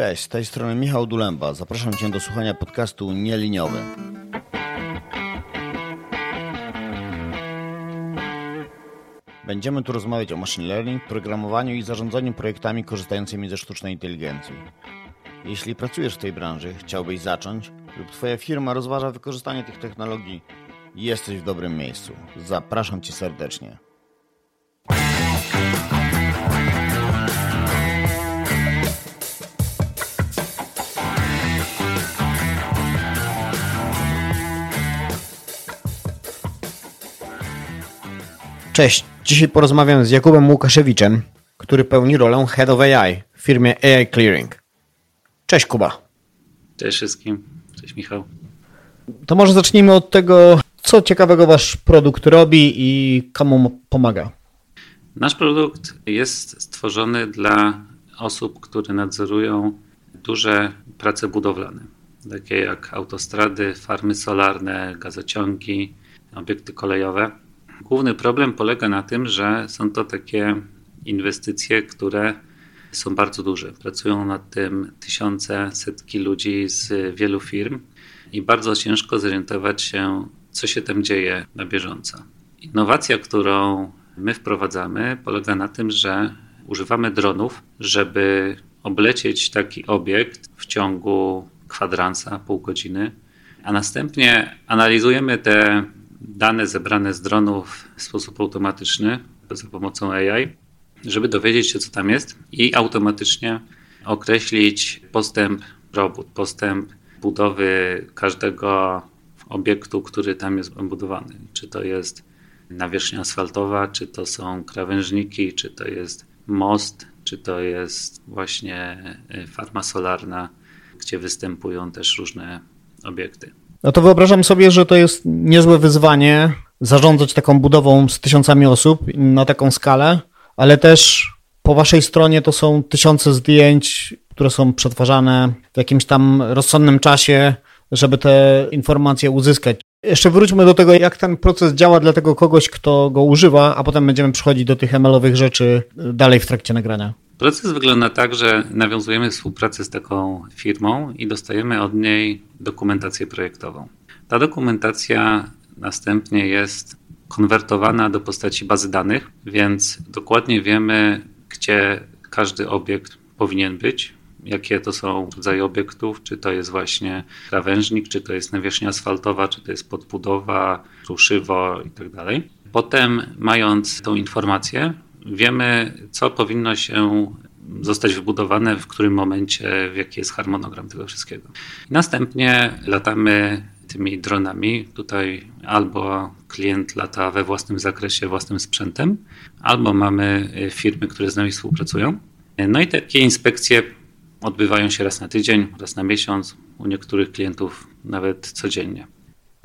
Cześć, z tej strony Michał Dulemba. Zapraszam Cię do słuchania podcastu Nieliniowy. Będziemy tu rozmawiać o machine learning, programowaniu i zarządzaniu projektami korzystającymi ze sztucznej inteligencji. Jeśli pracujesz w tej branży, chciałbyś zacząć lub Twoja firma rozważa wykorzystanie tych technologii, jesteś w dobrym miejscu. Zapraszam Cię serdecznie. Cześć, dzisiaj porozmawiam z Jakubem Łukaszewiczem, który pełni rolę Head of AI w firmie AI Clearing. Cześć Kuba. Cześć wszystkim. Cześć Michał. To może zacznijmy od tego, co ciekawego wasz produkt robi i komu pomaga. Nasz produkt jest stworzony dla osób, które nadzorują duże prace budowlane, takie jak autostrady, farmy solarne, gazociągi, obiekty kolejowe. Główny problem polega na tym, że są to takie inwestycje, które są bardzo duże. Pracują nad tym tysiące, setki ludzi z wielu firm i bardzo ciężko zorientować się, co się tam dzieje na bieżąco. Innowacja, którą my wprowadzamy, polega na tym, że używamy dronów, żeby oblecieć taki obiekt w ciągu kwadransa, pół godziny, a następnie analizujemy te dane zebrane z dronów w sposób automatyczny za pomocą AI, żeby dowiedzieć się, co tam jest i automatycznie określić postęp robót, postęp budowy każdego obiektu, który tam jest budowany. Czy to jest nawierzchnia asfaltowa, czy to są krawężniki, czy to jest most, czy to jest właśnie farma solarna, gdzie występują też różne obiekty. No to wyobrażam sobie, że to jest niezłe wyzwanie zarządzać taką budową z tysiącami osób na taką skalę, ale też po waszej stronie to są tysiące zdjęć, które są przetwarzane w jakimś tam rozsądnym czasie, żeby te informacje uzyskać. Jeszcze wróćmy do tego, jak ten proces działa dla tego kogoś, kto go używa, a potem będziemy przechodzić do tych ML-owych rzeczy dalej w trakcie nagrania. Proces wygląda tak, że nawiązujemy współpracę z taką firmą i dostajemy od niej dokumentację projektową. Ta dokumentacja następnie jest konwertowana do postaci bazy danych, więc dokładnie wiemy, gdzie każdy obiekt powinien być, jakie to są rodzaje obiektów, czy to jest właśnie krawężnik, czy to jest nawierzchnia asfaltowa, czy to jest podbudowa, ruszywo itd. Tak Potem, mając tą informację, wiemy, co powinno się zostać wybudowane, w którym momencie, w jaki jest harmonogram tego wszystkiego. Następnie latamy tymi dronami. Tutaj albo klient lata we własnym zakresie, własnym sprzętem, albo mamy firmy, które z nami współpracują. No i takie inspekcje odbywają się raz na tydzień, raz na miesiąc, u niektórych klientów nawet codziennie.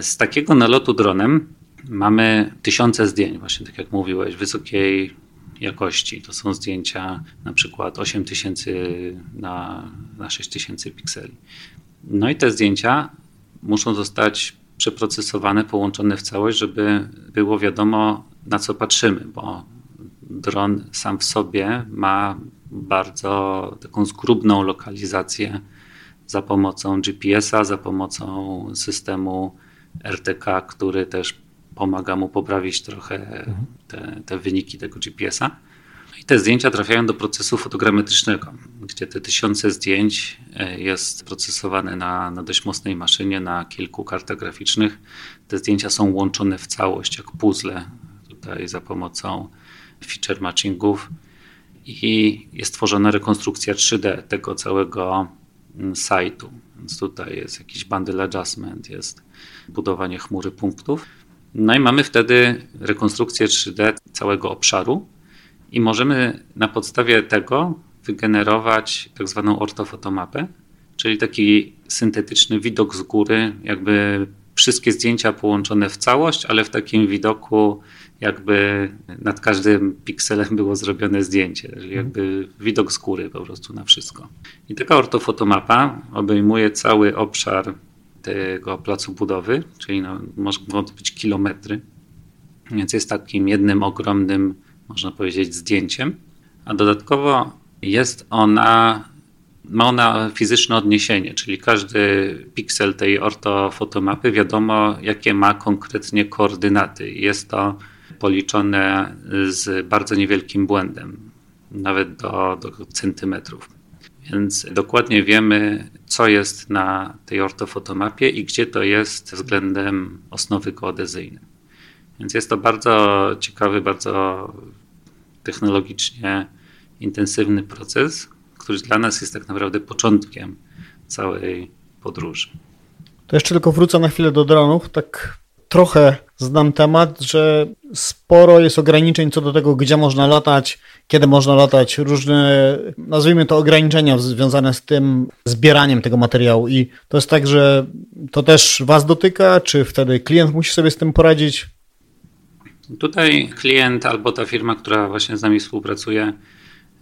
Z takiego nalotu dronem mamy tysiące zdjęć, właśnie tak jak mówiłeś, wysokiej jakości. To są zdjęcia na przykład 8000 na, na 6000 pikseli. No i te zdjęcia muszą zostać przeprocesowane, połączone w całość, żeby było wiadomo na co patrzymy, bo dron sam w sobie ma bardzo taką zgrubną lokalizację za pomocą GPS-a, za pomocą systemu RTK, który też pomaga mu poprawić trochę te, te wyniki tego GPS-a. I te zdjęcia trafiają do procesu fotogrametrycznego, gdzie te tysiące zdjęć e, jest procesowane na, na dość mocnej maszynie, na kilku kartach graficznych. Te zdjęcia są łączone w całość, jak puzzle, tutaj za pomocą feature matchingów i jest tworzona rekonstrukcja 3D tego całego mm, sajtu. Więc tutaj jest jakiś bundle adjustment, jest budowanie chmury punktów. No i mamy wtedy rekonstrukcję 3D całego obszaru i możemy na podstawie tego wygenerować tak zwaną ortofotomapę, czyli taki syntetyczny widok z góry, jakby wszystkie zdjęcia połączone w całość, ale w takim widoku jakby nad każdym pikselem było zrobione zdjęcie, czyli jakby widok z góry po prostu na wszystko. I taka ortofotomapa obejmuje cały obszar tego placu budowy, czyli no, mogą to być kilometry, więc jest takim jednym ogromnym, można powiedzieć, zdjęciem. A dodatkowo jest ona ma ona fizyczne odniesienie, czyli każdy piksel tej ortofotomapy wiadomo, jakie ma konkretnie koordynaty. Jest to policzone z bardzo niewielkim błędem, nawet do, do centymetrów. Więc dokładnie wiemy, co jest na tej ortofotomapie i gdzie to jest względem osnowy koadezyjnej. Więc jest to bardzo ciekawy, bardzo technologicznie intensywny proces, który dla nas jest tak naprawdę początkiem całej podróży. To jeszcze tylko wrócę na chwilę do dronów. Tak trochę znam temat, że sporo jest ograniczeń co do tego, gdzie można latać, kiedy można latać, różne, nazwijmy to ograniczenia związane z tym zbieraniem tego materiału. I to jest tak, że to też Was dotyka, czy wtedy klient musi sobie z tym poradzić? Tutaj klient albo ta firma, która właśnie z nami współpracuje,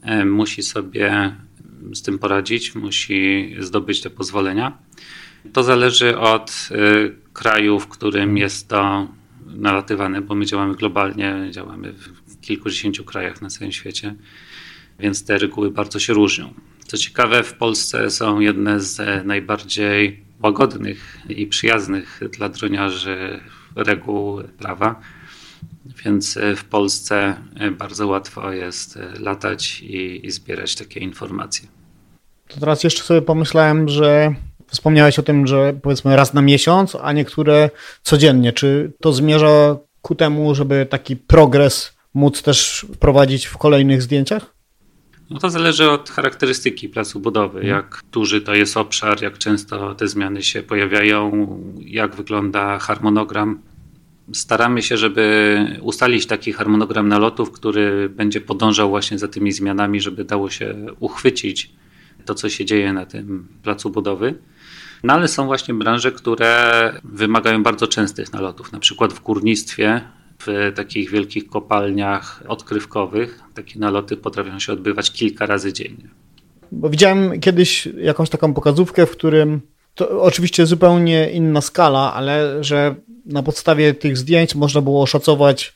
e, musi sobie z tym poradzić, musi zdobyć te pozwolenia. To zależy od y, kraju, w którym jest to nalatywane, bo my działamy globalnie, działamy w kilkudziesięciu krajach na całym świecie, więc te reguły bardzo się różnią. Co ciekawe, w Polsce są jedne z najbardziej łagodnych i przyjaznych dla droniarzy reguł prawa, więc w Polsce bardzo łatwo jest latać i, i zbierać takie informacje. To teraz jeszcze sobie pomyślałem, że Wspomniałeś o tym, że powiedzmy raz na miesiąc, a niektóre codziennie. Czy to zmierza ku temu, żeby taki progres móc też wprowadzić w kolejnych zdjęciach? No to zależy od charakterystyki placu budowy, mhm. jak duży to jest obszar, jak często te zmiany się pojawiają, jak wygląda harmonogram. Staramy się, żeby ustalić taki harmonogram nalotów, który będzie podążał właśnie za tymi zmianami, żeby dało się uchwycić to, co się dzieje na tym placu budowy. No ale są właśnie branże, które wymagają bardzo częstych nalotów, na przykład w górnictwie, w takich wielkich kopalniach odkrywkowych. Takie naloty potrafią się odbywać kilka razy dziennie. Bo widziałem kiedyś jakąś taką pokazówkę, w którym to oczywiście zupełnie inna skala, ale że na podstawie tych zdjęć można było oszacować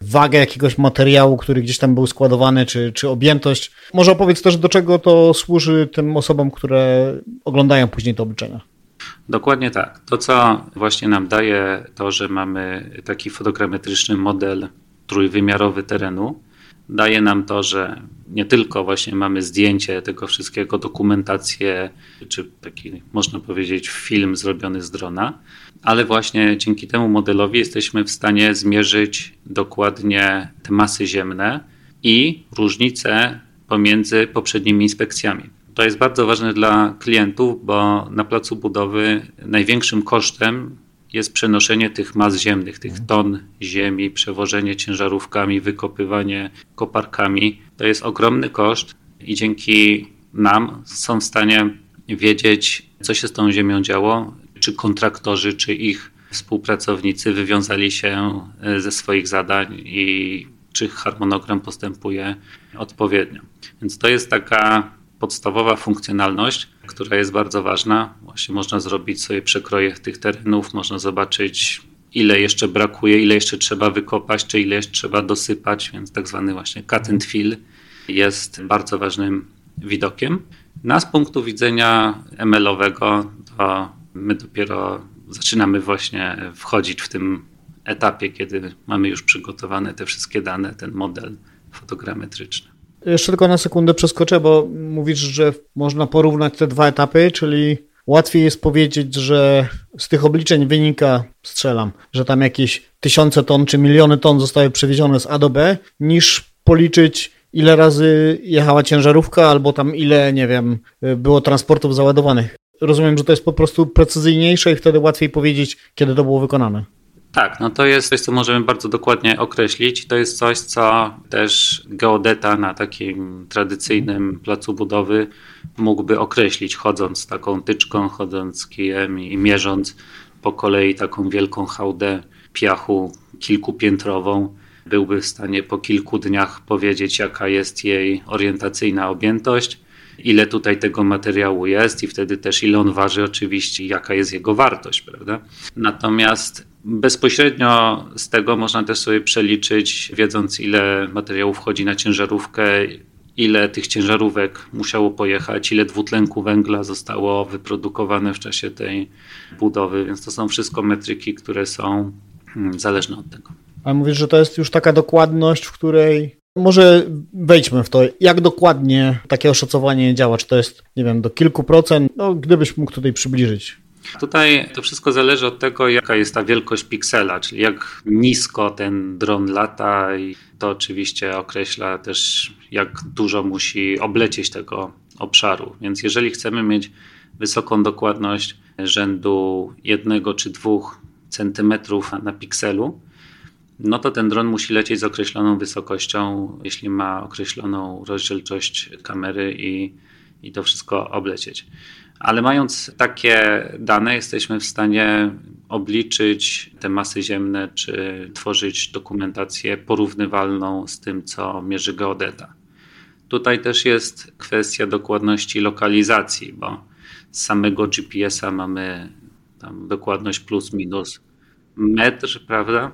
wagę jakiegoś materiału, który gdzieś tam był składowany, czy, czy objętość. Może opowiedz też, do czego to służy tym osobom, które oglądają później te obliczenia. Dokładnie tak. To, co właśnie nam daje to, że mamy taki fotogrametryczny model trójwymiarowy terenu, daje nam to, że nie tylko właśnie mamy zdjęcie tego wszystkiego, dokumentację, czy taki, można powiedzieć, film zrobiony z drona, ale właśnie dzięki temu modelowi jesteśmy w stanie zmierzyć dokładnie te masy ziemne i różnice pomiędzy poprzednimi inspekcjami. To jest bardzo ważne dla klientów, bo na placu budowy największym kosztem jest przenoszenie tych mas ziemnych, tych ton ziemi, przewożenie ciężarówkami, wykopywanie koparkami. To jest ogromny koszt i dzięki nam są w stanie wiedzieć, co się z tą ziemią działo, czy kontraktorzy, czy ich współpracownicy wywiązali się ze swoich zadań i czy harmonogram postępuje odpowiednio. Więc to jest taka podstawowa funkcjonalność, która jest bardzo ważna. Właśnie można zrobić sobie przekroje tych terenów, można zobaczyć ile jeszcze brakuje, ile jeszcze trzeba wykopać, czy ile jeszcze trzeba dosypać, więc tak zwany właśnie cut and fill jest bardzo ważnym widokiem. Na z punktu widzenia ML-owego to my dopiero zaczynamy właśnie wchodzić w tym etapie, kiedy mamy już przygotowane te wszystkie dane, ten model fotogrametryczny. Jeszcze tylko na sekundę przeskoczę, bo mówisz, że można porównać te dwa etapy, czyli łatwiej jest powiedzieć, że z tych obliczeń wynika, strzelam, że tam jakieś tysiące ton czy miliony ton zostały przewiezione z A do B, niż policzyć ile razy jechała ciężarówka, albo tam ile, nie wiem, było transportów załadowanych. Rozumiem, że to jest po prostu precyzyjniejsze i wtedy łatwiej powiedzieć, kiedy to było wykonane. Tak, no to jest coś, co możemy bardzo dokładnie określić. To jest coś, co też geodeta na takim tradycyjnym placu budowy mógłby określić, chodząc taką tyczką, chodząc kijem i mierząc po kolei taką wielką hałdę piachu kilkupiętrową. Byłby w stanie po kilku dniach powiedzieć, jaka jest jej orientacyjna objętość, ile tutaj tego materiału jest i wtedy też ile on waży oczywiście, jaka jest jego wartość, prawda? Natomiast Bezpośrednio z tego można też sobie przeliczyć, wiedząc ile materiału wchodzi na ciężarówkę, ile tych ciężarówek musiało pojechać, ile dwutlenku węgla zostało wyprodukowane w czasie tej budowy, więc to są wszystko metryki, które są mm, zależne od tego. Ale mówisz, że to jest już taka dokładność, w której może wejdźmy w to, jak dokładnie takie oszacowanie działa. Czy to jest, nie wiem, do kilku procent? No, gdybyś mógł tutaj przybliżyć. Tutaj to wszystko zależy od tego, jaka jest ta wielkość piksela, czyli jak nisko ten dron lata i to oczywiście określa też, jak dużo musi oblecieć tego obszaru. Więc jeżeli chcemy mieć wysoką dokładność rzędu jednego czy dwóch centymetrów na pikselu, no to ten dron musi lecieć z określoną wysokością, jeśli ma określoną rozdzielczość kamery i, i to wszystko oblecieć. Ale mając takie dane, jesteśmy w stanie obliczyć te masy ziemne, czy tworzyć dokumentację porównywalną z tym, co mierzy geodeta. Tutaj też jest kwestia dokładności lokalizacji, bo z samego GPS-a mamy tam dokładność plus minus metr, prawda?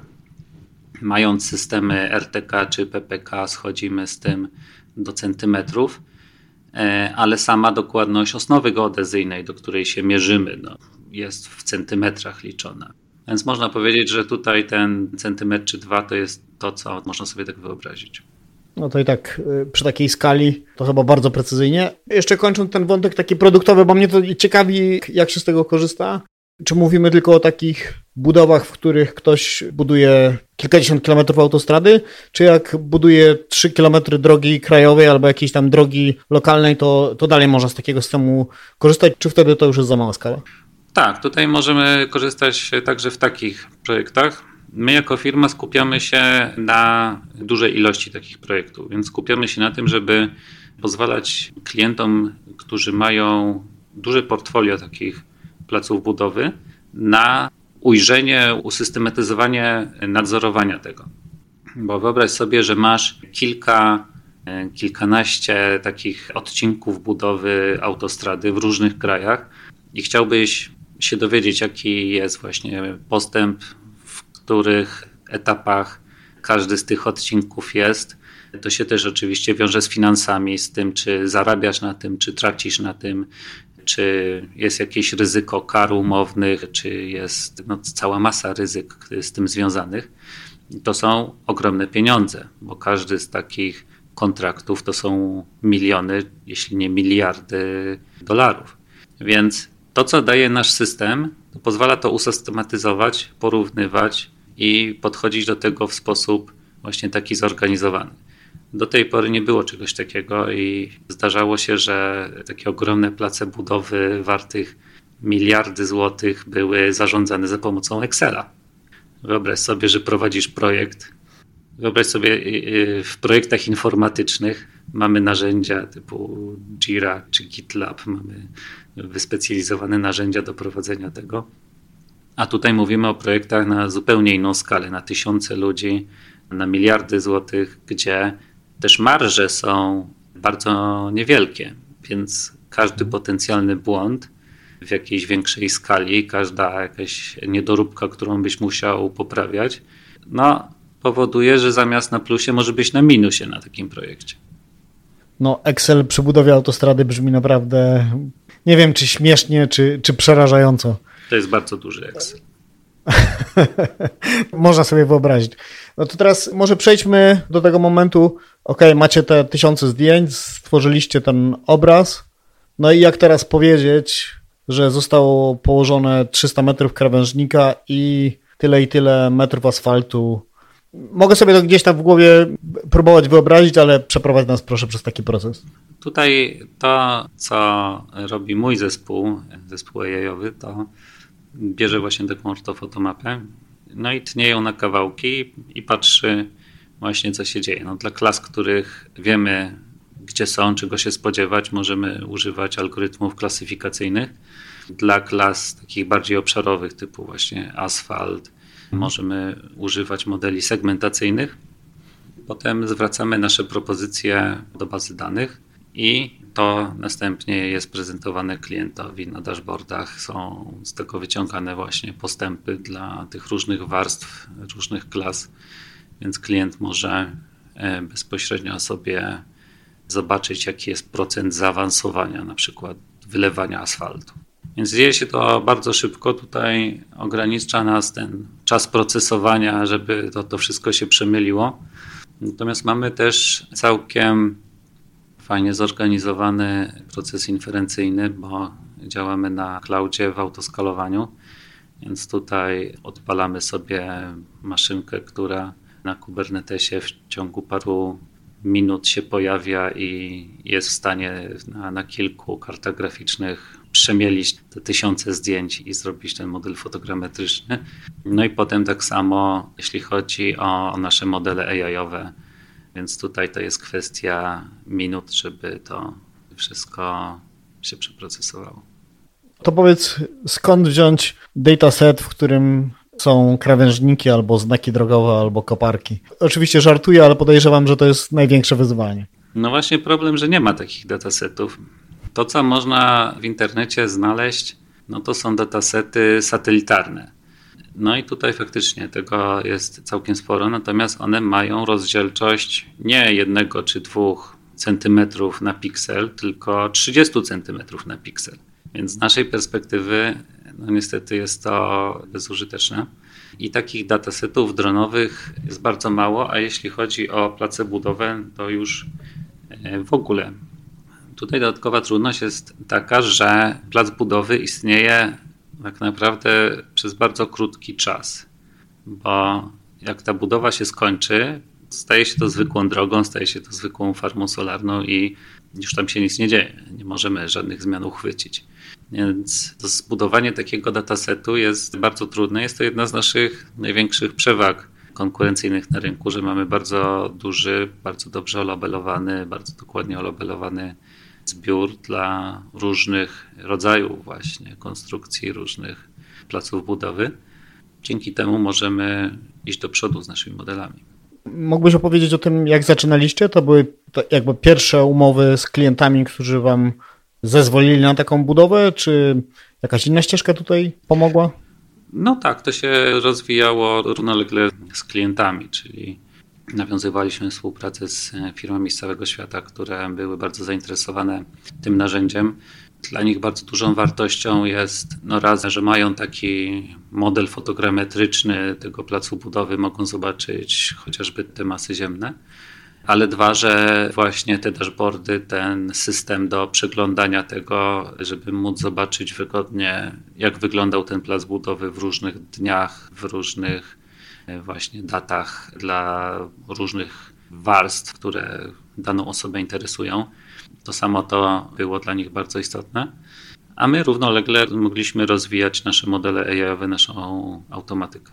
Mając systemy RTK czy PPK, schodzimy z tym do centymetrów ale sama dokładność osnowy geodezyjnej, do której się mierzymy, no, jest w centymetrach liczona. Więc można powiedzieć, że tutaj ten centymetr czy dwa to jest to, co można sobie tak wyobrazić. No to i tak y, przy takiej skali to chyba bardzo precyzyjnie. Jeszcze kończąc ten wątek taki produktowy, bo mnie to ciekawi, jak się z tego korzysta. Czy mówimy tylko o takich budowach, w których ktoś buduje kilkadziesiąt kilometrów autostrady, czy jak buduje trzy kilometry drogi krajowej albo jakiejś tam drogi lokalnej, to, to dalej można z takiego systemu korzystać, czy wtedy to już jest za mała skala? Tak, tutaj możemy korzystać także w takich projektach. My jako firma skupiamy się na dużej ilości takich projektów, więc skupiamy się na tym, żeby pozwalać klientom, którzy mają duże portfolio takich placów budowy, na ujrzenie, usystematyzowanie nadzorowania tego. Bo wyobraź sobie, że masz kilka, e, kilkanaście takich odcinków budowy autostrady w różnych krajach i chciałbyś się dowiedzieć, jaki jest właśnie postęp, w których etapach każdy z tych odcinków jest. To się też oczywiście wiąże z finansami, z tym, czy zarabiasz na tym, czy tracisz na tym, czy jest jakieś ryzyko kar umownych, czy jest no, cała masa ryzyk z tym związanych. To są ogromne pieniądze, bo każdy z takich kontraktów to są miliony, jeśli nie miliardy dolarów. Więc to, co daje nasz system, to pozwala to usystematyzować, porównywać i podchodzić do tego w sposób właśnie taki zorganizowany. Do tej pory nie było czegoś takiego i zdarzało się, że takie ogromne place budowy wartych miliardy złotych były zarządzane za pomocą Excela. Wyobraź sobie, że prowadzisz projekt. Wyobraź sobie, y, y, w projektach informatycznych mamy narzędzia typu Jira czy GitLab, mamy wyspecjalizowane narzędzia do prowadzenia tego. A tutaj mówimy o projektach na zupełnie inną skalę, na tysiące ludzi, na miliardy złotych, gdzie też marże są bardzo niewielkie, więc każdy potencjalny błąd w jakiejś większej skali, każda jakaś niedoróbka, którą byś musiał poprawiać, no, powoduje, że zamiast na plusie może być na minusie na takim projekcie. No, Excel przy budowie autostrady brzmi naprawdę, nie wiem, czy śmiesznie, czy, czy przerażająco. To jest bardzo duży Excel. Można sobie wyobrazić. No to teraz może przejdźmy do tego momentu, ok, macie te tysiące zdjęć, stworzyliście ten obraz, no i jak teraz powiedzieć, że zostało położone 300 metrów krawężnika i tyle i tyle metrów asfaltu. Mogę sobie to gdzieś tam w głowie próbować wyobrazić, ale przeprowadź nas proszę przez taki proces. Tutaj to, co robi mój zespół, zespół AI-owy, to bierze właśnie taką ortofotomapę, no i tnie ją na kawałki i patrzy właśnie co się dzieje. No, dla klas, których wiemy gdzie są, czego się spodziewać, możemy używać algorytmów klasyfikacyjnych. Dla klas takich bardziej obszarowych typu właśnie asfalt możemy używać modeli segmentacyjnych. Potem zwracamy nasze propozycje do bazy danych i to następnie jest prezentowane klientowi na dashboardach. Są z tego wyciągane właśnie postępy dla tych różnych warstw, różnych klas, więc klient może e, bezpośrednio sobie zobaczyć, jaki jest procent zaawansowania, na przykład wylewania asfaltu. Więc dzieje się to bardzo szybko. Tutaj ogranicza nas ten czas procesowania, żeby to, to wszystko się przemyliło. Natomiast mamy też całkiem fajnie zorganizowany proces inferencyjny, bo działamy na cloudzie w autoskalowaniu. Więc tutaj odpalamy sobie maszynkę, która na Kubernetesie w ciągu paru minut się pojawia i jest w stanie na, na kilku kartach graficznych przemielić te tysiące zdjęć i zrobić ten model fotogrametryczny. No i potem tak samo, jeśli chodzi o nasze modele AI-owe, więc tutaj to jest kwestia minut, żeby to wszystko się przeprocesowało. To powiedz, skąd wziąć dataset, w którym są krawężniki albo znaki drogowe, albo koparki? Oczywiście żartuję, ale podejrzewam, że to jest największe wyzwanie. No właśnie problem, że nie ma takich datasetów. To, co można w internecie znaleźć, no to są datasety satelitarne. No i tutaj faktycznie tego jest całkiem sporo, natomiast one mają rozdzielczość nie jednego czy dwóch centymetrów na piksel, tylko 30 centymetrów na piksel. Więc z naszej perspektywy, no niestety jest to bezużyteczne. I takich datasetów dronowych jest bardzo mało, a jeśli chodzi o place budowe, to już e, w ogóle. Tutaj dodatkowa trudność jest taka, że plac budowy istnieje tak naprawdę przez bardzo krótki czas, bo jak ta budowa się skończy, staje się to zwykłą drogą, staje się to zwykłą farmą solarną i już tam się nic nie dzieje. Nie możemy żadnych zmian uchwycić. Więc zbudowanie takiego datasetu jest bardzo trudne. Jest to jedna z naszych największych przewag konkurencyjnych na rynku, że mamy bardzo duży, bardzo dobrze olabelowany, bardzo dokładnie olabelowany zbiór dla różnych rodzajów właśnie konstrukcji, różnych placów budowy. Dzięki temu możemy iść do przodu z naszymi modelami. Mógłbyś opowiedzieć o tym, jak zaczynaliście? To były jakby pierwsze umowy z klientami, którzy wam zezwolili na taką budowę, czy jakaś inna ścieżka tutaj pomogła? No tak, to się rozwijało równolegle z klientami, czyli nawiązywaliśmy współpracę z firmami z całego świata, które były bardzo zainteresowane tym narzędziem. Dla nich bardzo dużą wartością jest no raz, że mają taki model fotogrametryczny tego placu budowy, mogą zobaczyć chociażby te masy ziemne ale dwa, że właśnie te dashboardy, ten system do przeglądania tego, żeby móc zobaczyć wygodnie, jak wyglądał ten plac budowy w różnych dniach, w różnych e, właśnie datach dla różnych warstw, które daną osobę interesują. To samo to było dla nich bardzo istotne. A my równolegle mogliśmy rozwijać nasze modele AI-owe, naszą automatykę.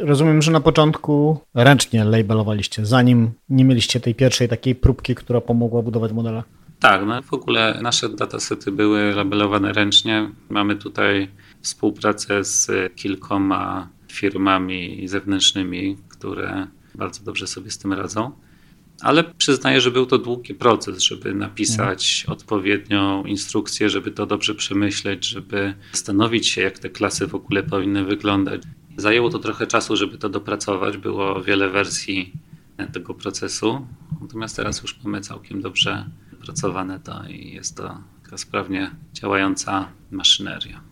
Rozumiem, że na początku ręcznie labelowaliście, zanim nie mieliście tej pierwszej takiej próbki, która pomogła budować modele. Tak, no w ogóle nasze datasety były labelowane ręcznie. Mamy tutaj współpracę z kilkoma firmami zewnętrznymi, które bardzo dobrze sobie z tym radzą. Ale przyznaję, że był to długi proces, żeby napisać mhm. odpowiednią instrukcję, żeby to dobrze przemyśleć, żeby zastanowić się, jak te klasy w ogóle powinny wyglądać. Zajęło to trochę czasu, żeby to dopracować. Było wiele wersji tego procesu, natomiast teraz już mamy całkiem dobrze pracowane to i jest to taka sprawnie działająca maszyneria.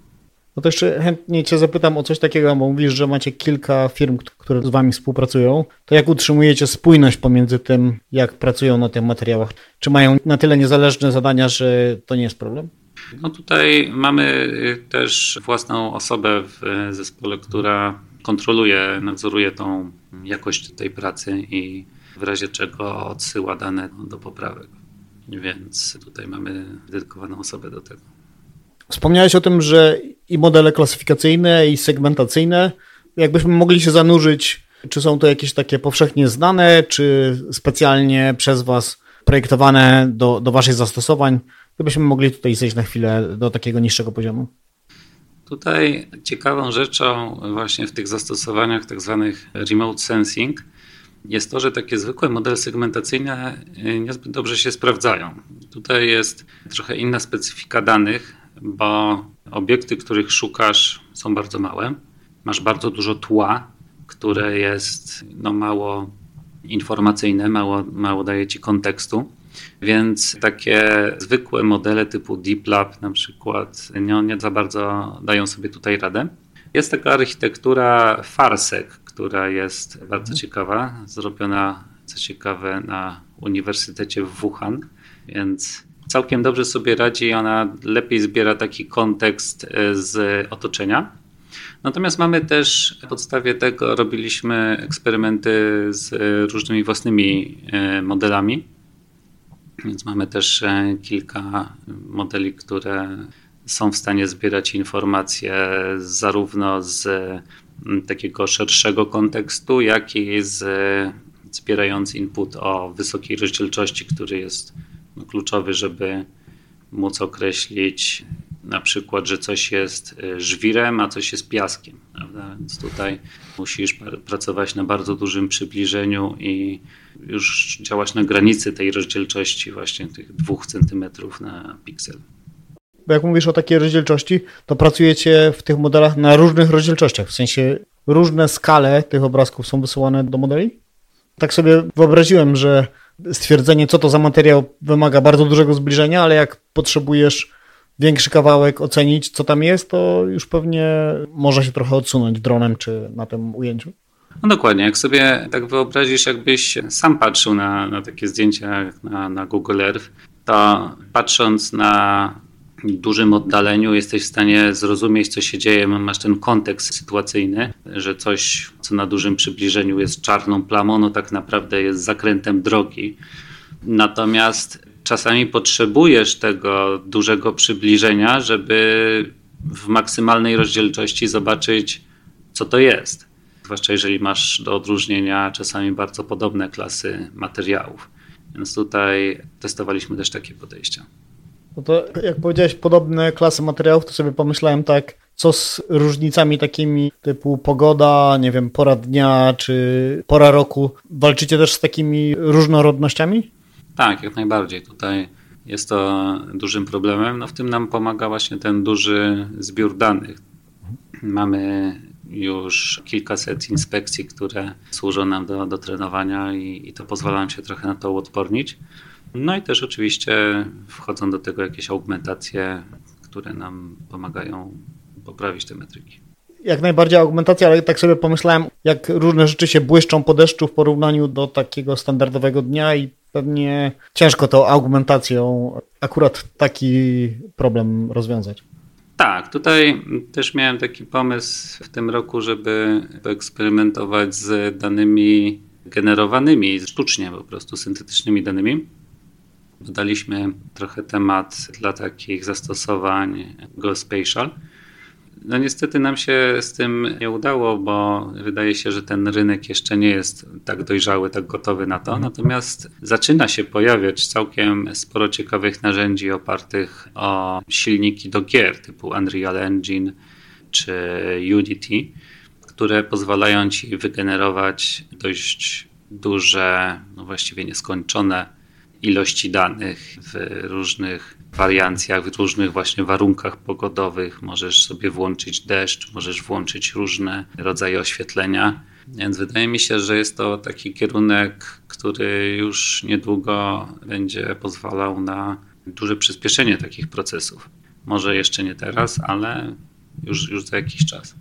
No to jeszcze chętnie Cię zapytam o coś takiego, bo mówisz, że macie kilka firm, które z Wami współpracują. To jak utrzymujecie spójność pomiędzy tym, jak pracują na tych materiałach? Czy mają na tyle niezależne zadania, że to nie jest problem? No tutaj mamy y, też własną osobę w zespole, która kontroluje, nadzoruje tą jakość tej pracy i w razie czego odsyła dane do poprawek. Więc tutaj mamy dedykowaną osobę do tego. Wspomniałeś o tym, że i modele klasyfikacyjne, i segmentacyjne, jakbyśmy mogli się zanurzyć, czy są to jakieś takie powszechnie znane, czy specjalnie przez Was projektowane do, do Waszych zastosowań, gdybyśmy mogli tutaj zejść na chwilę do takiego niższego poziomu. Tutaj ciekawą rzeczą właśnie w tych zastosowaniach tak zwanych remote sensing jest to, że takie zwykłe modele segmentacyjne niezbyt dobrze się sprawdzają. Tutaj jest trochę inna specyfika danych, bo obiekty, których szukasz, są bardzo małe. Masz bardzo dużo tła, które jest no, mało informacyjne, mało, mało daje ci kontekstu. Więc takie zwykłe modele typu Deep Lab na przykład nie, nie za bardzo dają sobie tutaj radę. Jest taka architektura Farsec, która jest bardzo ciekawa, zrobiona co ciekawe na Uniwersytecie w Wuhan, więc całkiem dobrze sobie radzi. Ona lepiej zbiera taki kontekst e, z otoczenia. Natomiast mamy też na podstawie tego robiliśmy eksperymenty z różnymi własnymi e, modelami. Więc mamy też e, kilka modeli, które są w stanie zbierać informacje zarówno z takiego szerszego kontekstu, jak i z zbierając input o wysokiej rozdzielczości, który jest kluczowy, żeby móc określić na przykład, że coś jest y, żwirem, a coś jest piaskiem. Prawda? Więc tutaj musisz pracować na bardzo dużym przybliżeniu i już działać na granicy tej rozdzielczości, właśnie tych dwóch centymetrów na piksel. Bo jak mówisz o takiej rozdzielczości, to pracujecie w tych modelach na różnych rozdzielczościach, w sensie różne skale tych obrazków są wysyłane do modeli? tak sobie wyobraziłem, że stwierdzenie, co to za materiał, wymaga bardzo dużego zbliżenia, ale jak potrzebujesz większy kawałek ocenić, co tam jest, to już pewnie może się trochę odsunąć dronem czy na tym ujęciu. No dokładnie, jak sobie tak wyobrazisz, jakbyś sam patrzył na, na takie zdjęcia na, na Google Earth, to patrząc na dużym oddaleniu jesteś w stanie zrozumieć, co się dzieje, masz ten kontekst sytuacyjny, że coś, co na dużym przybliżeniu jest czarną plamą, no tak naprawdę jest zakrętem drogi. Natomiast czasami potrzebujesz tego dużego przybliżenia, żeby w maksymalnej rozdzielczości zobaczyć, co to jest. Zwłaszcza jeżeli masz do odróżnienia czasami bardzo podobne klasy materiałów. Więc tutaj testowaliśmy też takie podejścia. No to jak powiedziałeś podobne klasy materiałów, to sobie pomyślałem tak, co z różnicami takimi typu pogoda, nie wiem, pora dnia czy pora roku. Walczycie też z takimi różnorodnościami? Tak, jak najbardziej. Tutaj jest to dużym problemem. No w tym nam pomaga właśnie ten duży zbiór danych. Mamy już kilkaset inspekcji, które służą nam do, do trenowania i, i to pozwala nam się trochę na to uodpornić. No i też oczywiście wchodzą do tego jakieś augmentacje, które nam pomagają poprawić te metryki. Jak najbardziej augmentacja, ale tak sobie pomyślałem, jak różne rzeczy się błyszczą po deszczu w porównaniu do takiego standardowego dnia i pewnie ciężko tą augmentacją akurat taki problem rozwiązać. Tak, tutaj też miałem taki pomysł w tym roku, żeby eksperymentować z danymi generowanymi sztucznie, po prostu syntetycznymi danymi. Dodaliśmy trochę temat dla takich zastosowań geospatial. No niestety nam się z tym nie udało, bo wydaje się, że ten rynek jeszcze nie jest tak dojrzały, tak gotowy na to. Natomiast zaczyna się pojawiać całkiem sporo ciekawych narzędzi opartych o silniki do gier typu Unreal Engine czy Unity, które pozwalają ci wygenerować dość duże, no właściwie nieskończone ilości danych w różnych wariancjach, w różnych właśnie warunkach pogodowych. Możesz sobie włączyć deszcz, możesz włączyć różne rodzaje oświetlenia. Więc wydaje mi się, że jest to taki kierunek, który już niedługo będzie pozwalał na duże przyspieszenie takich procesów. Może jeszcze nie teraz, ale już, już za jakiś czas.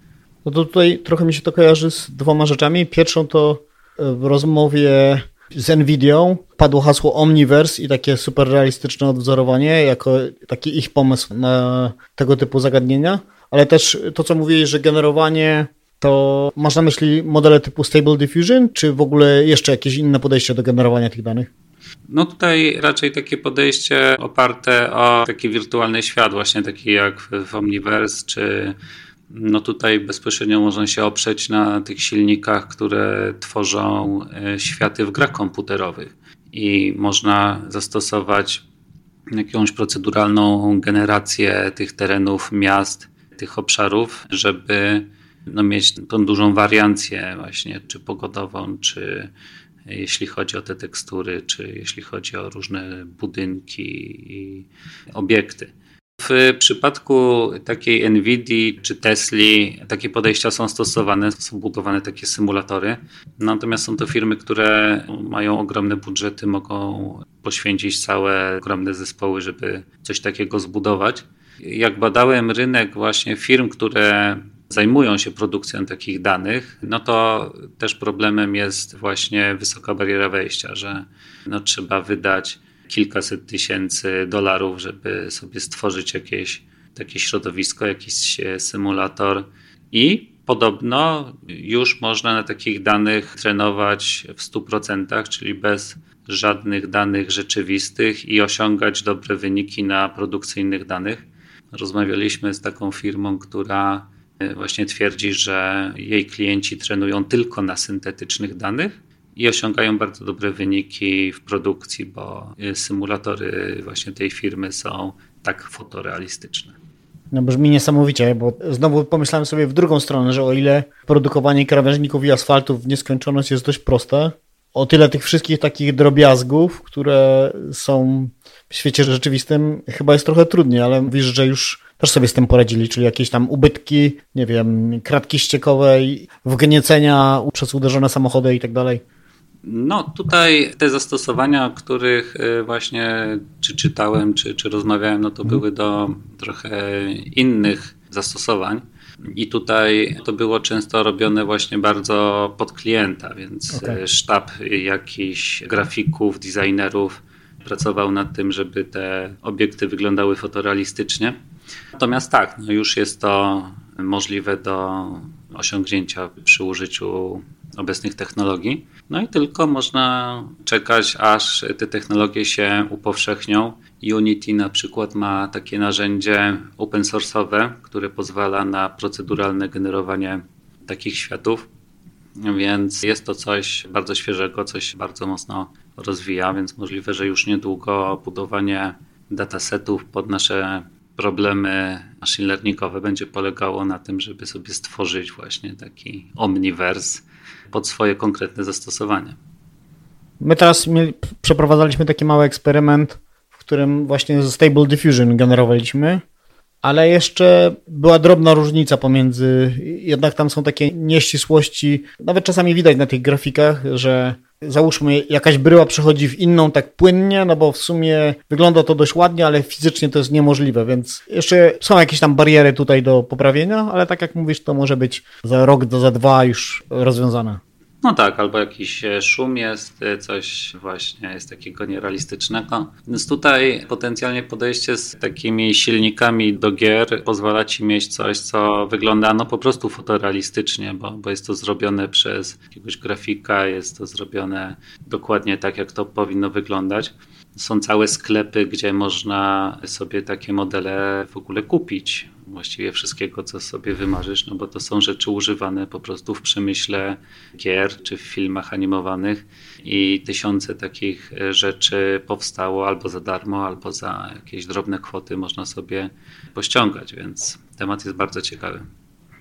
No to tutaj trochę mi się to kojarzy z dwoma rzeczami. Pierwszą to w rozmowie z Nvidią padło hasło Omniverse i takie super realistyczne odwzorowanie jako taki ich pomysł na tego typu zagadnienia, ale też to, co mówiłeś, że generowanie to masz na myśli modele typu Stable Diffusion, czy w ogóle jeszcze jakieś inne podejście do generowania tych danych? No tutaj raczej takie podejście oparte o taki wirtualny świat, właśnie taki jak w Omniverse, czy no tutaj bezpośrednio można się oprzeć na tych silnikach, które tworzą e, światy w grach komputerowych i można zastosować jakąś proceduralną generację tych terenów, miast, tych obszarów, żeby no, mieć tą dużą wariancję właśnie, czy pogodową, czy jeśli chodzi o te tekstury, czy jeśli chodzi o różne budynki i obiekty. W przypadku takiej Nvidia czy Tesli takie podejścia są stosowane, są budowane takie symulatory. Natomiast są to firmy, które mają ogromne budżety, mogą poświęcić całe ogromne zespoły, żeby coś takiego zbudować. Jak badałem rynek właśnie firm, które zajmują się produkcją takich danych, no to też problemem jest właśnie wysoka bariera wejścia, że no trzeba wydać kilkaset tysięcy dolarów, żeby sobie stworzyć jakieś takie środowisko, jakiś symulator i podobno już można na takich danych trenować w 100%, czyli bez żadnych danych rzeczywistych i osiągać dobre wyniki na produkcyjnych danych. Rozmawialiśmy z taką firmą, która e, właśnie twierdzi, że jej klienci trenują tylko na syntetycznych danych i osiągają bardzo dobre wyniki w produkcji, bo e, symulatory właśnie tej firmy są tak fotorealistyczne. No brzmi niesamowicie, bo znowu pomyślałem sobie w drugą stronę, że o ile produkowanie krawężników i asfaltów w nieskończoność jest dość proste, o tyle tych wszystkich takich drobiazgów, które są w świecie rzeczywistym, chyba jest trochę trudniej, ale mówisz, że już też sobie z tym poradzili, czyli jakieś tam ubytki, nie wiem, kratki ściekowe, wgniecenia przez uderzone samochody i tak dalej. No, tutaj te zastosowania, o których y, właśnie czy czytałem, czy, czy rozmawiałem, no to mhm. były do trochę innych zastosowań. I tutaj to było często robione właśnie bardzo pod klienta, więc okay. sztab jakichś grafików, designerów pracował nad tym, żeby te obiekty wyglądały fotorealistycznie. Natomiast tak, no już jest to możliwe do osiągnięcia przy użyciu obecnych technologii. No i tylko można czekać, aż te technologie się upowszechnią. Unity na przykład ma takie narzędzie open source'owe, które pozwala na proceduralne generowanie takich światów. Więc jest to coś bardzo świeżego, coś bardzo mocno rozwija, więc możliwe, że już niedługo budowanie datasetów pod nasze problemy machine learningowe będzie polegało na tym, żeby sobie stworzyć właśnie taki omniverse pod swoje konkretne zastosowanie. My teraz mieli, przeprowadzaliśmy taki mały eksperyment, w którym właśnie Stable Diffusion generowaliśmy, ale jeszcze była drobna różnica pomiędzy, jednak tam są takie nieścisłości, nawet czasami widać na tych grafikach, że załóżmy jakaś bryła przechodzi w inną tak płynnie, no bo w sumie wygląda to dość ładnie, ale fizycznie to jest niemożliwe, więc jeszcze są jakieś tam bariery tutaj do poprawienia, ale tak jak mówisz, to może być za rok, do za dwa już rozwiązane. No tak, albo jakiś e, szum jest, e, coś właśnie jest takiego nierealistycznego. Więc tutaj potencjalnie podejście z takimi silnikami do gier pozwala ci mieć coś, co wygląda no po prostu fotorealistycznie, bo, bo jest to zrobione przez jakiegoś grafika, jest to zrobione dokładnie tak, jak to powinno wyglądać. Są całe sklepy, gdzie można sobie takie modele w ogóle kupić właściwie wszystkiego, co sobie wymarzysz, no bo to są rzeczy używane po prostu w przemyśle gier czy w filmach animowanych i tysiące takich e, rzeczy powstało albo za darmo, albo za jakieś drobne kwoty można sobie pościągać, więc temat jest bardzo ciekawy.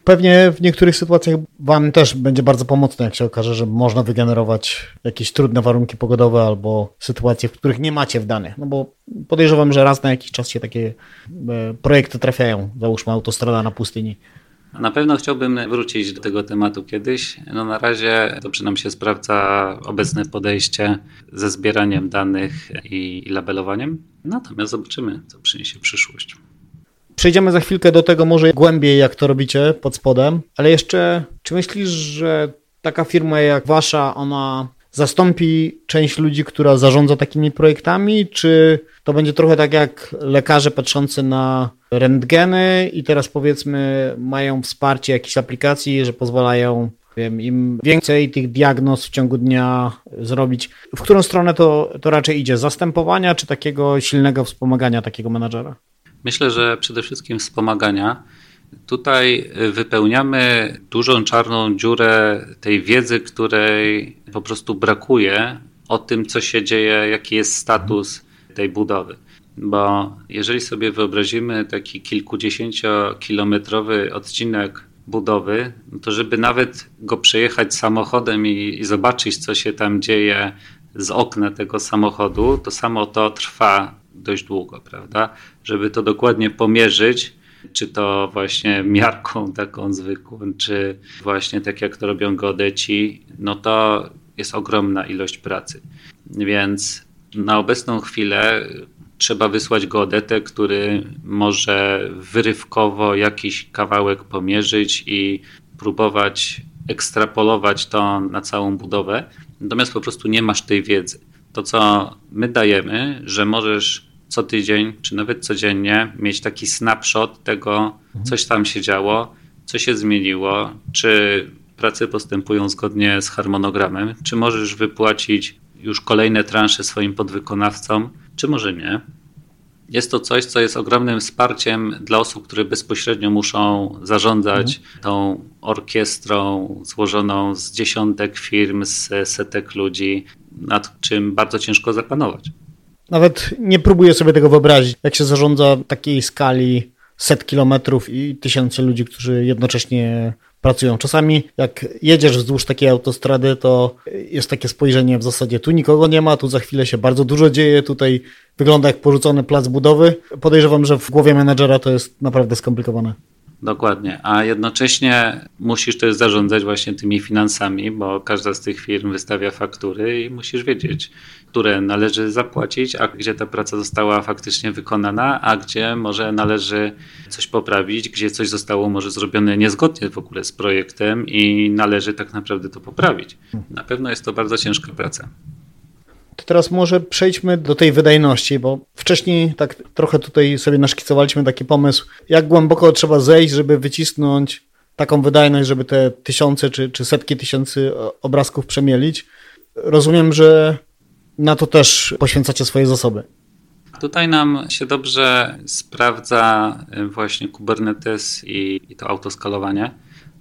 Pewnie w niektórych sytuacjach Wam też będzie bardzo pomocne, jak się okaże, że można wygenerować jakieś trudne warunki pogodowe albo sytuacje, w których nie macie w danych. No bo podejrzewam, że raz na jakiś czas się takie e, projekty trafiają. Załóżmy autostrada na pustyni. Na pewno chciałbym wrócić do tego tematu kiedyś. No na razie dobrze nam się sprawdza obecne podejście ze zbieraniem danych i labelowaniem. Natomiast zobaczymy, co przyniesie przyszłość. Przejdziemy za chwilkę do tego może głębiej, jak to robicie pod spodem, ale jeszcze, czy myślisz, że taka firma jak wasza, ona zastąpi część ludzi, która zarządza takimi projektami, czy to będzie trochę tak jak lekarze patrzący na rentgeny i teraz powiedzmy mają wsparcie jakichś aplikacji, że pozwalają wiem, im więcej tych diagnoz w ciągu dnia zrobić. W którą stronę to, to raczej idzie? Zastępowania czy takiego silnego wspomagania takiego menadżera? Myślę, że przede wszystkim wspomagania. Tutaj wypełniamy dużą czarną dziurę tej wiedzy, której po prostu brakuje o tym, co się dzieje, jaki jest status tej budowy. Bo jeżeli sobie wyobrazimy taki kilkudziesięciokilometrowy odcinek budowy, to żeby nawet go przejechać samochodem i, i zobaczyć, co się tam dzieje z okna tego samochodu, to samo to trwa dość długo, prawda? Żeby to dokładnie pomierzyć, czy to właśnie miarką taką zwykłą, czy właśnie tak jak to robią geodeci, no to jest ogromna ilość pracy. Więc Na obecną chwilę trzeba wysłać geodetę, który może wyrywkowo jakiś kawałek pomierzyć i próbować ekstrapolować to na całą budowę. Natomiast po prostu nie masz tej wiedzy. To, co my dajemy, że możesz co tydzień, czy nawet codziennie mieć taki snapshot tego, coś tam się działo, co się zmieniło, czy prace postępują zgodnie z harmonogramem, czy możesz wypłacić już kolejne transze swoim podwykonawcom, czy może nie. Jest to coś, co jest ogromnym wsparciem dla osób, które bezpośrednio muszą zarządzać mhm. tą orkiestrą złożoną z dziesiątek firm, z setek ludzi, nad czym bardzo ciężko zapanować. Nawet nie próbuję sobie tego wyobrazić, jak się zarządza takiej skali set kilometrów i tysiące ludzi, którzy jednocześnie pracują. Czasami jak jedziesz wzdłuż takiej autostrady, to jest takie spojrzenie w zasadzie tu nikogo nie ma, tu za chwilę się bardzo dużo dzieje, tutaj wygląda jak porzucony plac budowy. Podejrzewam, że w głowie menedżera to jest naprawdę skomplikowane. Dokładnie, a jednocześnie musisz też zarządzać właśnie tymi finansami, bo każda z tych firm wystawia faktury i musisz wiedzieć, które należy zapłacić, a gdzie ta praca została faktycznie wykonana, a gdzie może należy coś poprawić, gdzie coś zostało może zrobione niezgodnie w ogóle z projektem i należy tak naprawdę to poprawić. Na pewno jest to bardzo ciężka praca. To teraz może przejdźmy do tej wydajności, bo wcześniej tak trochę tutaj sobie naszkicowaliśmy taki pomysł, jak głęboko trzeba zejść, żeby wycisnąć taką wydajność, żeby te tysiące czy, czy setki tysięcy obrazków przemielić. Rozumiem, że na to też poświęcacie swoje zasoby. Tutaj nam się dobrze sprawdza właśnie Kubernetes i, i to autoskalowanie,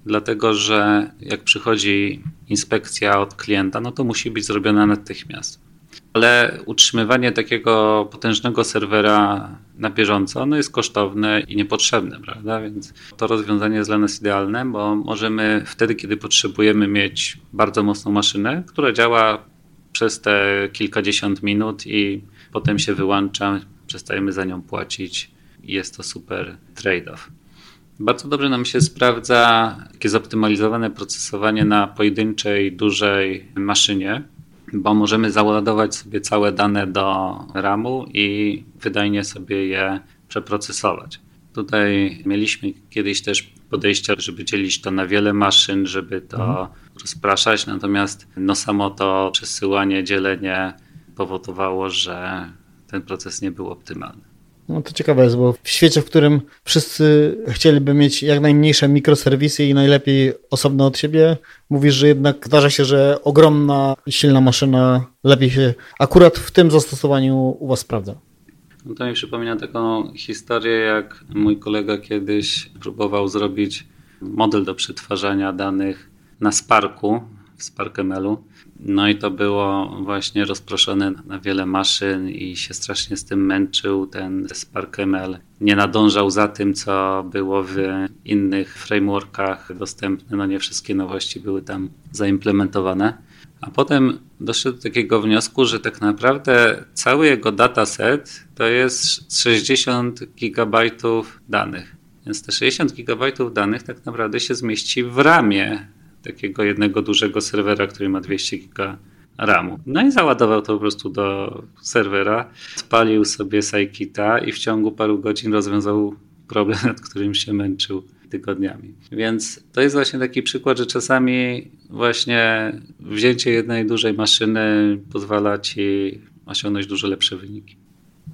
dlatego że jak przychodzi inspekcja od klienta, no to musi być zrobiona natychmiast ale utrzymywanie takiego potężnego serwera na bieżąco no jest kosztowne i niepotrzebne, prawda? Więc to rozwiązanie jest dla nas idealne, bo możemy wtedy, kiedy potrzebujemy mieć bardzo mocną maszynę, która działa przez te kilkadziesiąt minut i potem się wyłącza, przestajemy za nią płacić i jest to super trade-off. Bardzo dobrze nam się sprawdza takie zoptymalizowane procesowanie na pojedynczej, dużej maszynie, bo możemy załadować sobie całe dane do RAMu i wydajnie sobie je przeprocesować. Tutaj mieliśmy kiedyś też podejście, żeby dzielić to na wiele maszyn, żeby to mhm. rozpraszać, natomiast no samo to przesyłanie, dzielenie powodowało, że ten proces nie był optymalny. No to ciekawe jest, bo w świecie, w którym wszyscy chcieliby mieć jak najmniejsze mikroserwisy i najlepiej osobne od siebie, mówisz, że jednak zdarza się, że ogromna, silna maszyna lepiej się akurat w tym zastosowaniu u Was sprawdza. No to mi przypomina taką historię, jak mój kolega kiedyś próbował zrobić model do przetwarzania danych na Sparku, w SparkML-u no i to było właśnie rozproszone na wiele maszyn i się strasznie z tym męczył. Ten SparkML nie nadążał za tym, co było w innych frameworkach dostępne. No nie wszystkie nowości były tam zaimplementowane. A potem doszedł do takiego wniosku, że tak naprawdę cały jego dataset to jest 60 gigabajtów danych. Więc te 60 gigabajtów danych tak naprawdę się zmieści w ramie takiego jednego dużego serwera, który ma 200 giga RAMu. No i załadował to po prostu do serwera, spalił sobie Scikita i w ciągu paru godzin rozwiązał problem, nad którym się męczył tygodniami. Więc to jest właśnie taki przykład, że czasami właśnie wzięcie jednej dużej maszyny pozwala ci osiągnąć dużo lepsze wyniki.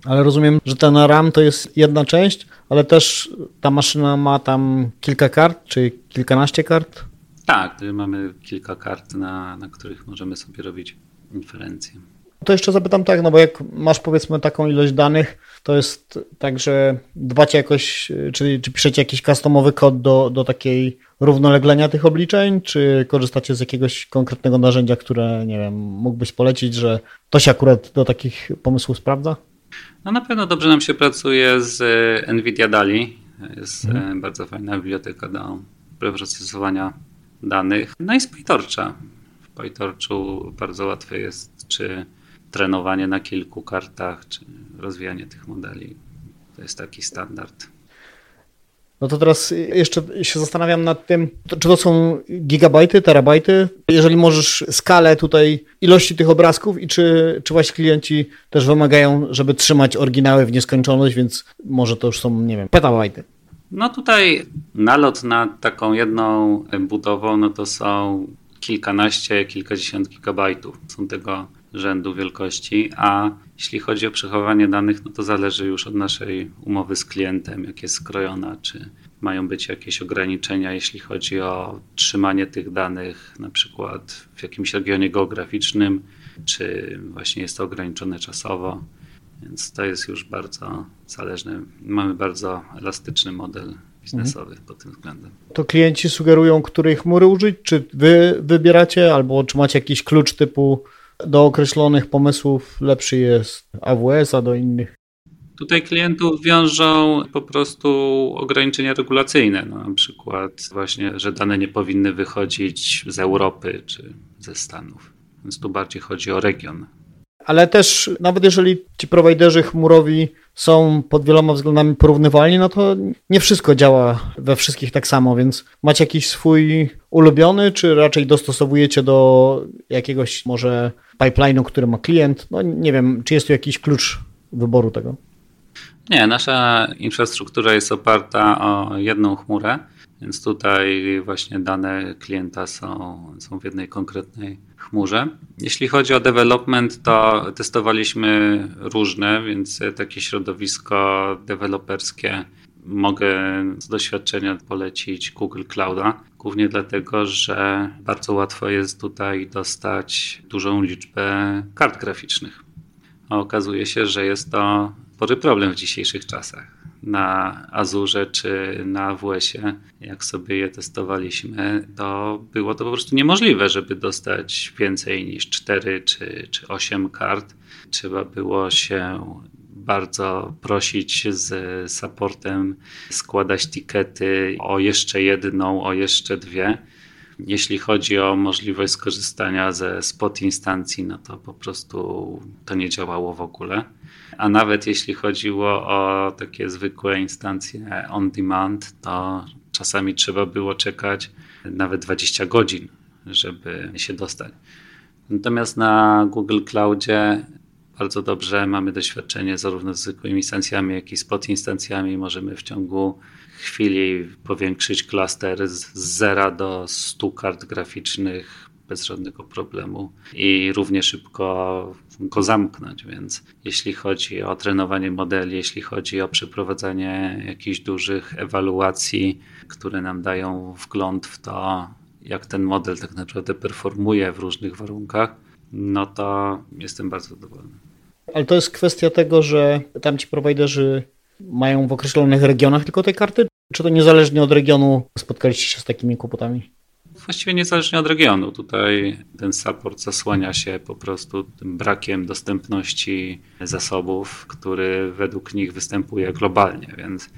Ale rozumiem, że ten RAM to jest jedna część, ale też ta maszyna ma tam kilka kart, czy kilkanaście kart? Tak, mamy kilka kart, na, na których możemy sobie robić inferencje. To jeszcze zapytam tak, no bo jak masz powiedzmy taką ilość danych, to jest tak, że dbacie jakoś, czy, czy piszecie jakiś customowy kod do, do takiej równoleglenia tych obliczeń, czy korzystacie z jakiegoś konkretnego narzędzia, które, nie wiem, mógłbyś polecić, że to się akurat do takich pomysłów sprawdza? No na pewno dobrze nam się pracuje z NVIDIA DALI. Jest hmm. bardzo fajna biblioteka do preprocesowania danych. No i z PyTorcha. W PyTorchu bardzo łatwe jest czy trenowanie na kilku kartach, czy rozwijanie tych modeli. To jest taki standard. No to teraz jeszcze się zastanawiam nad tym, czy to są gigabajty, terabajty? Jeżeli możesz skalę tutaj ilości tych obrazków i czy, czy właśnie klienci też wymagają, żeby trzymać oryginały w nieskończoność, więc może to już są, nie wiem, petabajty. No tutaj nalot na taką jedną budową, no to są kilkanaście, kilkadziesiąt gigabajtów. Są tego rzędu wielkości, a jeśli chodzi o przechowywanie danych, no to zależy już od naszej umowy z klientem, jak jest skrojona, czy mają być jakieś ograniczenia, jeśli chodzi o trzymanie tych danych, na przykład w jakimś regionie geograficznym, czy właśnie jest to ograniczone czasowo. Więc to jest już bardzo zależne. Mamy bardzo elastyczny model biznesowy mhm. pod tym względem. To klienci sugerują, której chmury użyć? Czy wy wybieracie, albo czy macie jakiś klucz typu do określonych pomysłów lepszy jest AWS, a do innych? Tutaj klientów wiążą po prostu ograniczenia regulacyjne, no, na przykład właśnie, że dane nie powinny wychodzić z Europy czy ze Stanów. Więc tu bardziej chodzi o region. Ale też nawet jeżeli ci prowajderzy chmurowi są pod wieloma względami porównywalni, no to nie wszystko działa we wszystkich tak samo, więc macie jakiś swój ulubiony, czy raczej dostosowujecie do jakiegoś może pipeline'u, który ma klient? No nie wiem, czy jest tu jakiś klucz wyboru tego? Nie, nasza infrastruktura jest oparta o jedną chmurę, więc tutaj właśnie dane klienta są, są w jednej konkretnej chmurze. Jeśli chodzi o development, to testowaliśmy różne, więc takie środowisko deweloperskie mogę z doświadczenia polecić Google Clouda, głównie dlatego, że bardzo łatwo jest tutaj dostać dużą liczbę kart graficznych. A okazuje się, że jest to spory problem w dzisiejszych czasach na Azurze czy na AWS-ie, jak sobie je testowaliśmy, to było to po prostu niemożliwe, żeby dostać więcej niż 4 czy, czy 8 kart. Trzeba było się bardzo prosić z supportem, składać tikety o jeszcze jedną, o jeszcze dwie. Jeśli chodzi o możliwość skorzystania ze spot instancji, no to po prostu to nie działało w ogóle. A nawet jeśli chodziło o takie zwykłe instancje on demand, to czasami trzeba było czekać nawet 20 godzin, żeby się dostać. Natomiast na Google Cloudzie bardzo dobrze mamy doświadczenie zarówno z zwykłymi instancjami, jak i spot instancjami. Możemy w ciągu chwili powiększyć klaster z 0 do 100 kart graficznych bez żadnego problemu i równie szybko go zamknąć. Więc jeśli chodzi o trenowanie modeli, jeśli chodzi o przeprowadzanie jakichś dużych ewaluacji, które nam dają wgląd w to, jak ten model tak naprawdę performuje w różnych warunkach, no to jestem bardzo zadowolony. Ale to jest kwestia tego, że tam ci prowajderzy mają w określonych regionach tylko te karty, czy to niezależnie od regionu spotkaliście się z takimi kłopotami? właściwie niezależnie od regionu. Tutaj ten support zasłania się po prostu tym brakiem dostępności zasobów, który według nich występuje globalnie, więc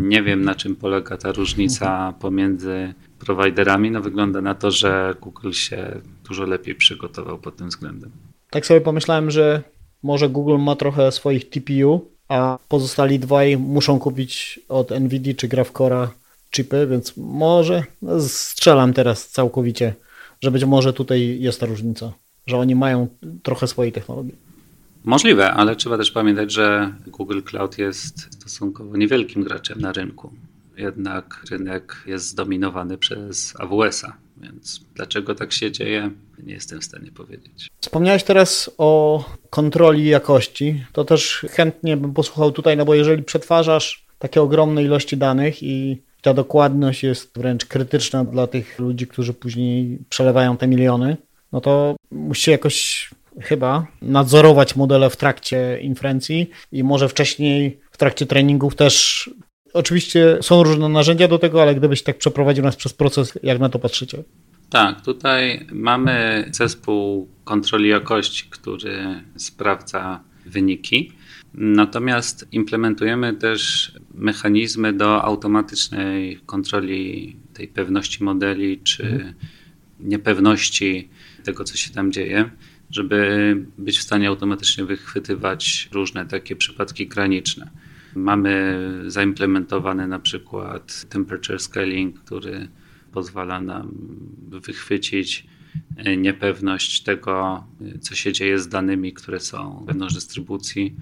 nie wiem na czym polega ta różnica pomiędzy prowajderami. No wygląda na to, że Google się dużo lepiej przygotował pod tym względem. Tak sobie pomyślałem, że może Google ma trochę swoich TPU, a pozostali dwaj muszą kupić od NVIDIA czy GraphCore'a chipy, więc może no, strzelam teraz całkowicie, że być może tutaj jest ta różnica, że oni mają trochę swojej technologii. Możliwe, ale trzeba też pamiętać, że Google Cloud jest stosunkowo niewielkim graczem na rynku. Jednak rynek jest zdominowany przez AWS-a, więc dlaczego tak się dzieje, nie jestem w stanie powiedzieć. Wspomniałeś teraz o kontroli jakości. To też chętnie bym posłuchał tutaj, no bo jeżeli przetwarzasz takie ogromne ilości danych i ta dokładność jest wręcz krytyczna dla tych ludzi, którzy później przelewają te miliony, no to musicie jakoś chyba nadzorować modele w trakcie inferencji i może wcześniej w trakcie treningów też. Oczywiście są różne narzędzia do tego, ale gdybyś tak przeprowadził nas przez proces, jak na to patrzycie? Tak, tutaj mamy zespół kontroli jakości, który sprawdza wyniki. Natomiast implementujemy też mechanizmy do automatycznej kontroli tej pewności modeli czy mhm. niepewności tego, co się tam dzieje, żeby być w stanie automatycznie wychwytywać różne takie przypadki graniczne. Mamy zaimplementowany na przykład temperature scaling, który pozwala nam wychwycić niepewność tego, co się dzieje z danymi, które są wewnątrz dystrybucji.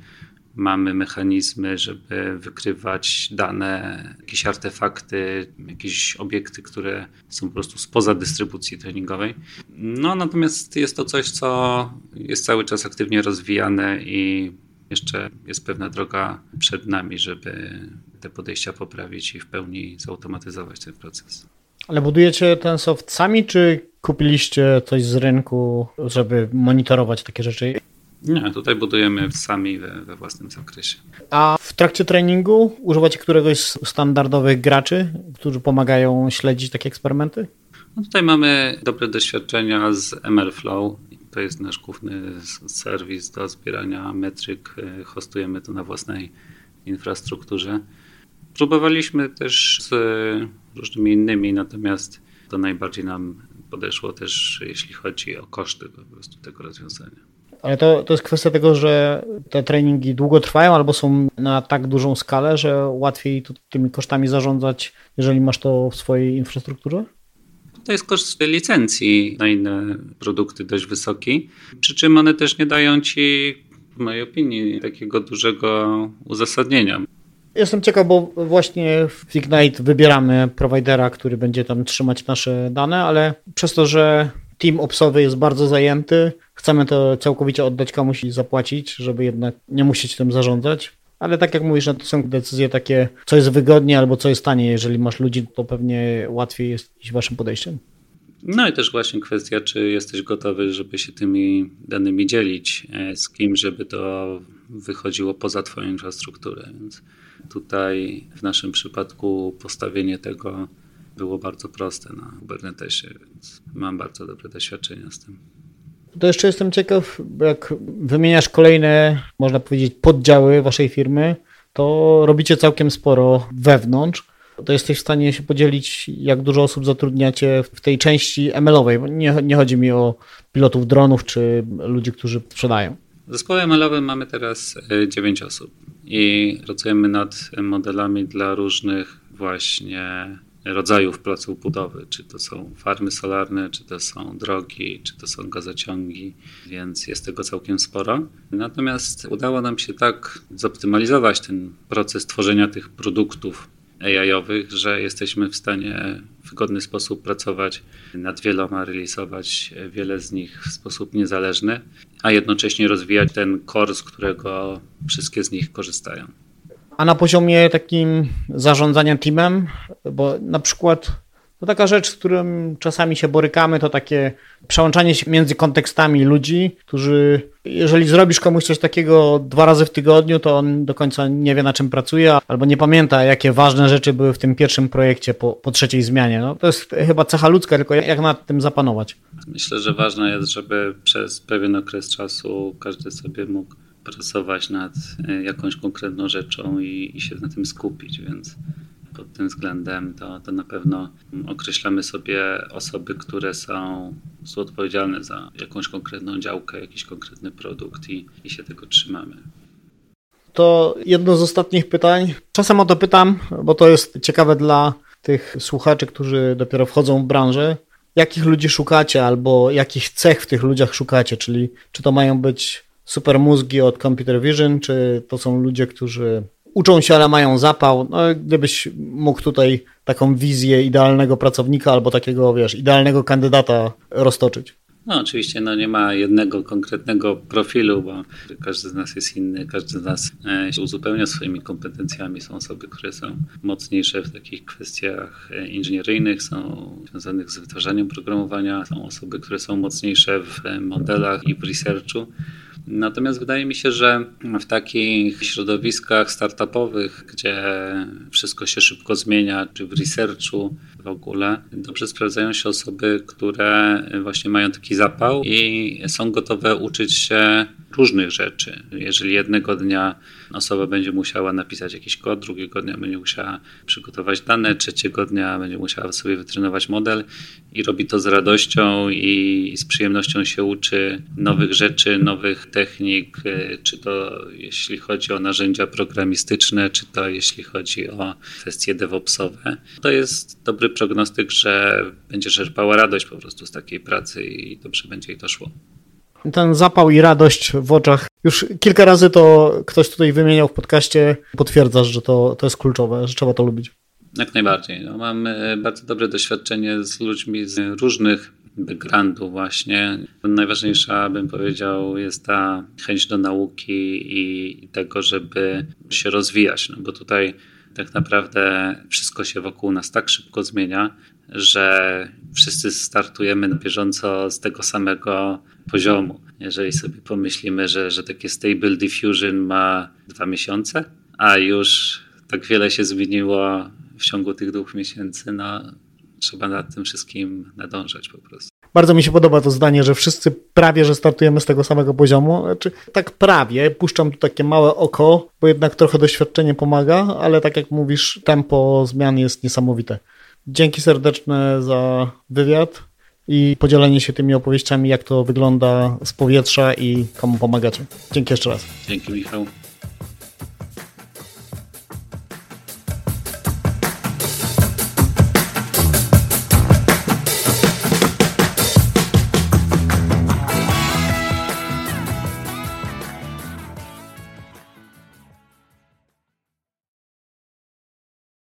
Mamy mechanizmy, żeby wykrywać dane, jakieś artefakty, jakieś obiekty, które są po prostu spoza dystrybucji treningowej. No natomiast jest to coś, co jest cały czas aktywnie rozwijane i jeszcze jest pewna droga przed nami, żeby te podejścia poprawić i w pełni zautomatyzować ten proces. Ale budujecie ten soft sami, czy kupiliście coś z rynku, żeby monitorować takie rzeczy? Nie, tutaj budujemy sami we, we, własnym zakresie. A w trakcie treningu używacie któregoś z standardowych graczy, którzy pomagają śledzić takie eksperymenty? No tutaj mamy dobre doświadczenia z MLflow. To jest nasz główny serwis do zbierania metryk. Hostujemy to na własnej infrastrukturze. Próbowaliśmy też z różnymi innymi, natomiast to najbardziej nam podeszło też, jeśli chodzi o koszty po prostu tego rozwiązania. Ale to, to jest kwestia tego, że te treningi długo trwają albo są na tak dużą skalę, że łatwiej tymi kosztami zarządzać, jeżeli masz to w swojej infrastrukturze? To jest koszt licencji na inne produkty dość wysoki, przy czym one też nie dają ci, w mojej opinii, takiego dużego uzasadnienia. Jestem ciekaw, bo właśnie w Ignite wybieramy prowajdera, który będzie tam trzymać nasze dane, ale przez to, że team obsowy jest bardzo zajęty, chcemy to całkowicie oddać komuś i zapłacić, żeby jednak nie musieć tym zarządzać. Ale tak jak mówisz, no to są decyzje takie, co jest wygodnie albo co jest tanie. Jeżeli masz ludzi, to pewnie łatwiej jest iść waszym podejściem. No i też właśnie kwestia, czy jesteś gotowy, żeby się tymi danymi dzielić e, z kim, żeby to wychodziło poza Twoją infrastrukturę. Więc tutaj w naszym przypadku postawienie tego było bardzo proste na Kubernetesie, więc mam bardzo dobre doświadczenia z tym. To jeszcze jestem ciekaw, jak wymieniasz kolejne, można powiedzieć, poddziały waszej firmy, to robicie całkiem sporo wewnątrz. To jesteś w stanie się podzielić, jak dużo osób zatrudniacie w tej części ML-owej. Nie, nie chodzi mi o pilotów dronów czy ludzi, którzy sprzedają. W zespole ML-owym mamy teraz 9 e, osób i pracujemy nad modelami dla różnych właśnie rodzajów placów budowy, czy to są farmy solarne, czy to są drogi, czy to są gazociągi, więc jest tego całkiem sporo. Natomiast udało nam się tak zoptymalizować ten proces tworzenia tych produktów AI-owych, że jesteśmy w stanie wygodny sposób pracować nad wieloma, realizować wiele z nich w sposób niezależny, a jednocześnie rozwijać ten core, z którego wszystkie z nich korzystają. A na poziomie takim zarządzania teamem, bo na przykład to taka rzecz, z którym czasami się borykamy, to takie przełączanie się między kontekstami ludzi, którzy, jeżeli zrobisz komuś coś takiego dwa razy w tygodniu, to on do końca nie wie na czym pracuje, albo nie pamięta, jakie ważne rzeczy były w tym pierwszym projekcie po, po trzeciej zmianie. No, to jest chyba cecha ludzka, tylko jak nad tym zapanować. Myślę, że ważne jest, żeby przez pewien okres czasu każdy sobie mógł pracować nad e, jakąś konkretną rzeczą i, i się na tym skupić, więc pod tym względem to, to na pewno określamy sobie osoby, które są, są odpowiedzialne za jakąś konkretną działkę, jakiś konkretny produkt i, i się tego trzymamy. To jedno z ostatnich pytań. Czasem o to pytam, bo to jest ciekawe dla tych słuchaczy, którzy dopiero wchodzą w branżę. Jakich ludzi szukacie albo jakich cech w tych ludziach szukacie? Czyli czy to mają być super mózgi od computer vision, czy to są ludzie, którzy uczą się, ale mają zapał. No, gdybyś mógł tutaj taką wizję idealnego pracownika albo takiego, wiesz, idealnego kandydata roztoczyć. No oczywiście no nie ma jednego konkretnego profilu, bo każdy z nas jest inny, każdy z nas e, się uzupełnia swoimi kompetencjami. Są osoby, które są mocniejsze w takich kwestiach e, inżynieryjnych, są związanych z wytwarzaniem programowania, są osoby, które są mocniejsze w e, modelach i w researchu. Natomiast wydaje mi się, że w takich środowiskach startupowych, gdzie wszystko się szybko zmienia, czy w researchu w ogóle, dobrze sprawdzają się osoby, które właśnie mają taki zapał i są gotowe uczyć się różnych rzeczy. Jeżeli jednego dnia osoba będzie musiała napisać jakiś kod, drugiego dnia będzie musiała przygotować dane, trzeciego dnia będzie musiała sobie wytrenować model i robi to z radością i z przyjemnością się uczy nowych rzeczy, nowych technik, y, czy to jeśli chodzi o narzędzia programistyczne, czy to jeśli chodzi o kwestie DevOpsowe. To jest dobry prognostyk, że będzie czerpała radość po prostu z takiej pracy i dobrze będzie jej to szło. Ten zapał i radość w oczach. Już kilka razy to ktoś tutaj wymieniał w podcaście. Potwierdzasz, że to, to jest kluczowe, że trzeba to lubić. Jak najbardziej. No, mam e, bardzo dobre doświadczenie z ludźmi z różnych backgroundów właśnie. Najważniejsza, bym powiedział, jest ta chęć do nauki i tego, żeby się rozwijać, no bo tutaj tak naprawdę wszystko się wokół nas tak szybko zmienia, że wszyscy startujemy na bieżąco z tego samego poziomu. Jeżeli sobie pomyślimy, że, że takie Stable Diffusion ma dwa miesiące, a już tak wiele się zmieniło w ciągu tych dwóch miesięcy, no trzeba nad tym wszystkim nadążać po prostu. Bardzo mi się podoba to zdanie, że wszyscy prawie, że startujemy z tego samego poziomu. Znaczy, tak prawie, puszczam tu takie małe oko, bo jednak trochę doświadczenie pomaga, ale tak jak mówisz, tempo zmian jest niesamowite. Dzięki serdeczne za wywiad i podzielenie się tymi opowieściami, jak to wygląda z powietrza i komu pomagacie. Dzięki jeszcze raz. Dzięki Michał.